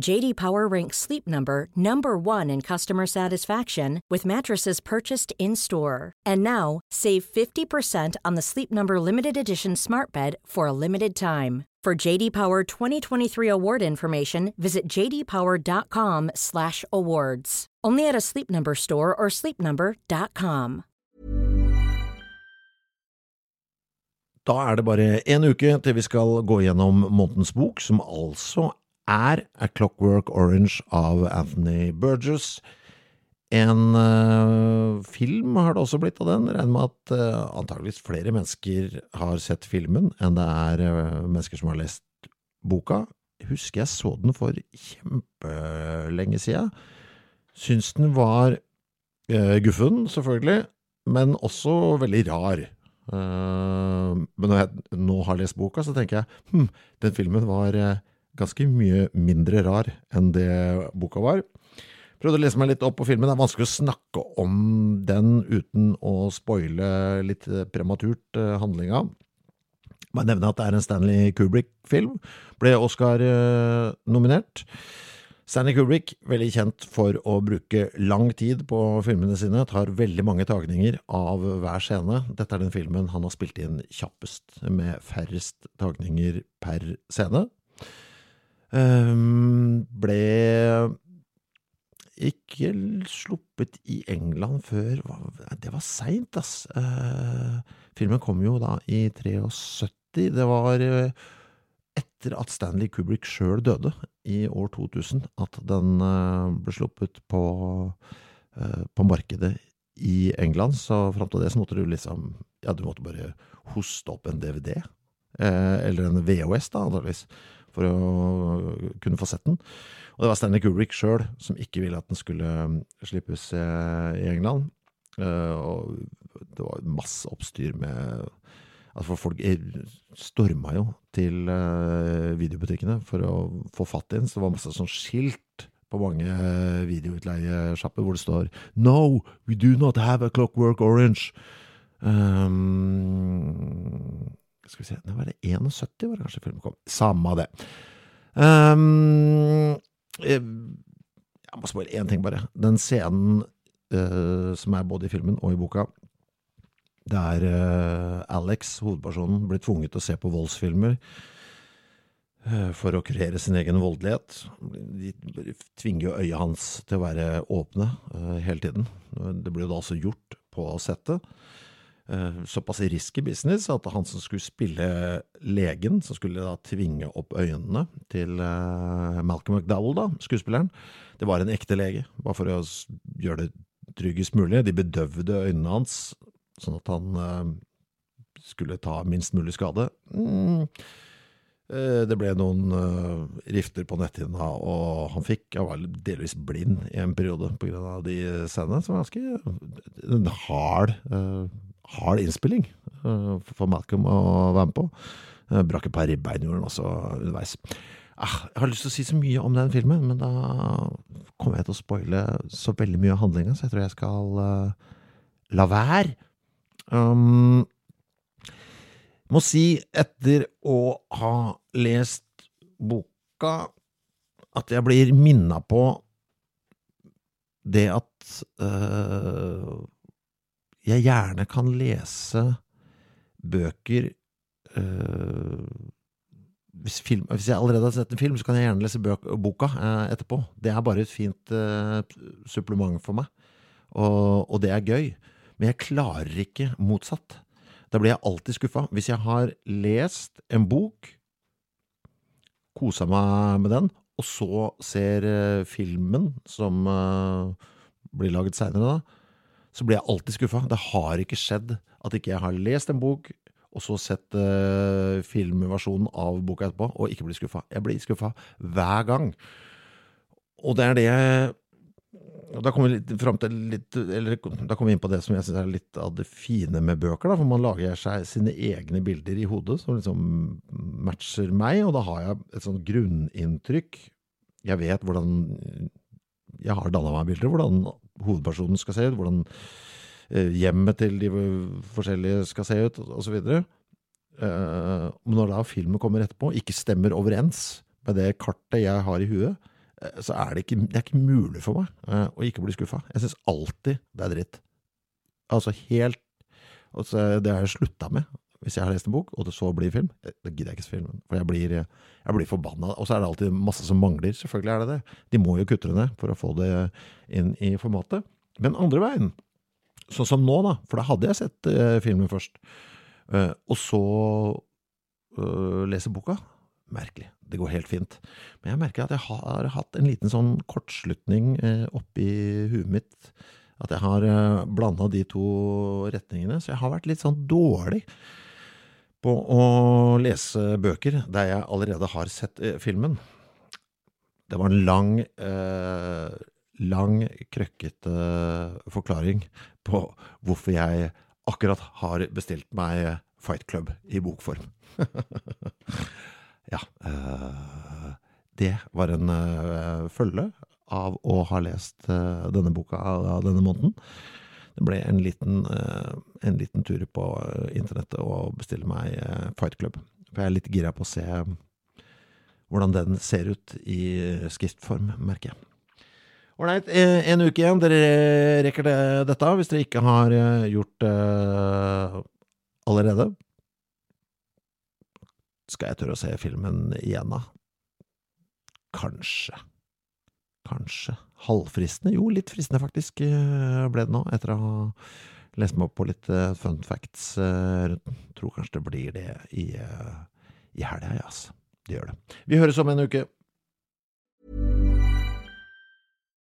JD Power ranks Sleep Number number 1 in customer satisfaction with mattresses purchased in-store. And now, save 50% on the Sleep Number limited edition Smart Bed for a limited time. For JD Power 2023 award information, visit jdpower.com/awards. Only at a Sleep Number store or sleepnumber.com. Da er det bare en uke til vi skal gå gjennom månedens bok, som altså er A Clockwork Orange av Anthony Burgess. En uh, film har det også blitt av den. Regner med at uh, antageligvis flere mennesker har sett filmen enn det er uh, mennesker som har lest boka. Husker jeg så den for kjempelenge siden. Syns den var guffen, selvfølgelig, men også veldig rar. men når jeg nå har lest boka, så tenker jeg hm, den filmen var ganske mye mindre rar enn det boka var. Prøvde å lese meg litt opp på filmen. Det er vanskelig å snakke om den uten å spoile litt prematurt uh, handlinga. Må nevne at det er en Stanley Kubrick-film. Ble Oscar-nominert. Stanley Kubrick, veldig kjent for å bruke lang tid på filmene sine, tar veldig mange tagninger av hver scene. Dette er den filmen han har spilt inn kjappest, med færrest tagninger per scene. Um, ble ikke sluppet i England før Det var seint, ass. Uh, filmen kom jo da i 73. Det var uh, etter at Stanley Kubrick sjøl døde, i år 2000, at den uh, ble sluppet på, på markedet i England. Så fram til det så måtte du liksom Ja, du måtte bare hoste opp en DVD. eller en VHS, da, antakeligvis for å kunne få sett den. Og det var Stanley Kubrick sjøl som ikke ville at den skulle um, slippes i England. Uh, og det var masse oppstyr med Altså Folk storma jo til uh, videobutikkene for å få fatt i den, så det var masse sånn skilt på mange videoutleiesjapper hvor det står No, we do not have a clockwork orange. Um, skal vi se, det var det 71 var det kanskje filmen kom. Samme det. Um, jeg må spørre én ting, bare. Den scenen uh, som er både i filmen og i boka, der uh, Alex, hovedpersonen, blir tvunget til å se på voldsfilmer uh, for å kurere sin egen voldelighet. De tvinger jo øyet hans til å være åpne hele tiden. Det blir jo da også gjort på settet. Eh, såpass risky business at han som skulle spille legen, som skulle da tvinge opp øynene til eh, Malcolm McDowell, da, skuespilleren, det var en ekte lege, bare for å gjøre det tryggest mulig. De bedøvde øynene hans, sånn at han eh, skulle ta minst mulig skade. Mm. Det ble noen rifter på netthinna, og han fikk Han var delvis blind i en periode pga. de scenene, som var ganske en hard hard innspilling uh, for Malcolm å være med på. Uh, brakk et par ribbein gjorde han også underveis. Ah, jeg har lyst til å si så mye om den filmen, men da kommer jeg til å spoile så veldig mye av handlinga, så jeg tror jeg skal uh, la være. Um, må si, etter å ha lest boka, at jeg blir minna på det at uh, jeg gjerne kan lese bøker øh, hvis, film, hvis, jeg allerede har sett en film, så kan jeg gjerne lese bøk, boka øh, etterpå. Det er bare et fint øh, supplement for meg, og, og, det er gøy. Men jeg klarer ikke motsatt. Da blir jeg alltid skuffa. Hvis jeg har lest en bok kosa meg med den, og så ser eh, filmen som eh, blir laget seinere, da, så blir jeg alltid skuffa. Det har ikke skjedd at ikke jeg har lest en bok, og så sett uh, filmversjonen av boka etterpå, og ikke blir skuffa. Jeg blir skuffa hver gang. Og det er det jeg da kommer vi vi inn på det som jeg syns er litt av det fine med bøker. da, For man lager seg sine egne bilder i hodet som liksom matcher meg, og da har jeg et sånt grunninntrykk. Jeg vet hvordan Jeg har danna meg bilder, hvordan hovedpersonen skal se ut, hvordan eh, hjemmet til de forskjellige skal se ut, osv. Eh, når da filmen kommer etterpå, ikke stemmer overens med det kartet jeg har i huet, eh, så er det ikke, det er ikke mulig for meg å ikke bli skuffa. Jeg syns alltid det er dritt. Altså helt altså Det har jeg slutta med hvis jeg har lest en bok, og det så blir film. Da gidder jeg ikke se filmen, for jeg blir, jeg blir forbanna. Og så er det alltid masse som mangler. Selvfølgelig er det det. De må jo kutte det ned for å få det inn i formatet. Men andre veien, sånn som nå, da, for da hadde jeg sett uh, filmen først, uh, og så uh, lese boka. Merkelig. Det går helt fint. Men jeg merker at jeg har hatt en liten sånn kortslutning uh, oppi huet mitt. At jeg har blanda de to retningene. Så jeg har vært litt sånn dårlig på å lese bøker der jeg allerede har sett filmen. Det var en lang lang, krøkkete forklaring på hvorfor jeg akkurat har bestilt meg Fight Club i bokform. ja. eh, det var en eh, følge av å ha lest øh, denne boka denne måneden. Det ble en liten, en liten tur på internettet og bestille meg Fight Club. For jeg er litt gira på å se hvordan den ser ut i skriftform, merker jeg. Ålreit, eh, en uke igjen. Dere rekker det, dette hvis dere ikke har eh, gjort det uh, allerede. Skal jeg tørre å se filmen igjen, da? Kanskje. Kanskje. Halvfristende? Jo, litt fristende faktisk ble det nå, etter å ha lest meg opp på litt fun facts rundt den. Tror kanskje det blir det i, i helga, ja, altså. Det gjør det. Vi høres om en uke.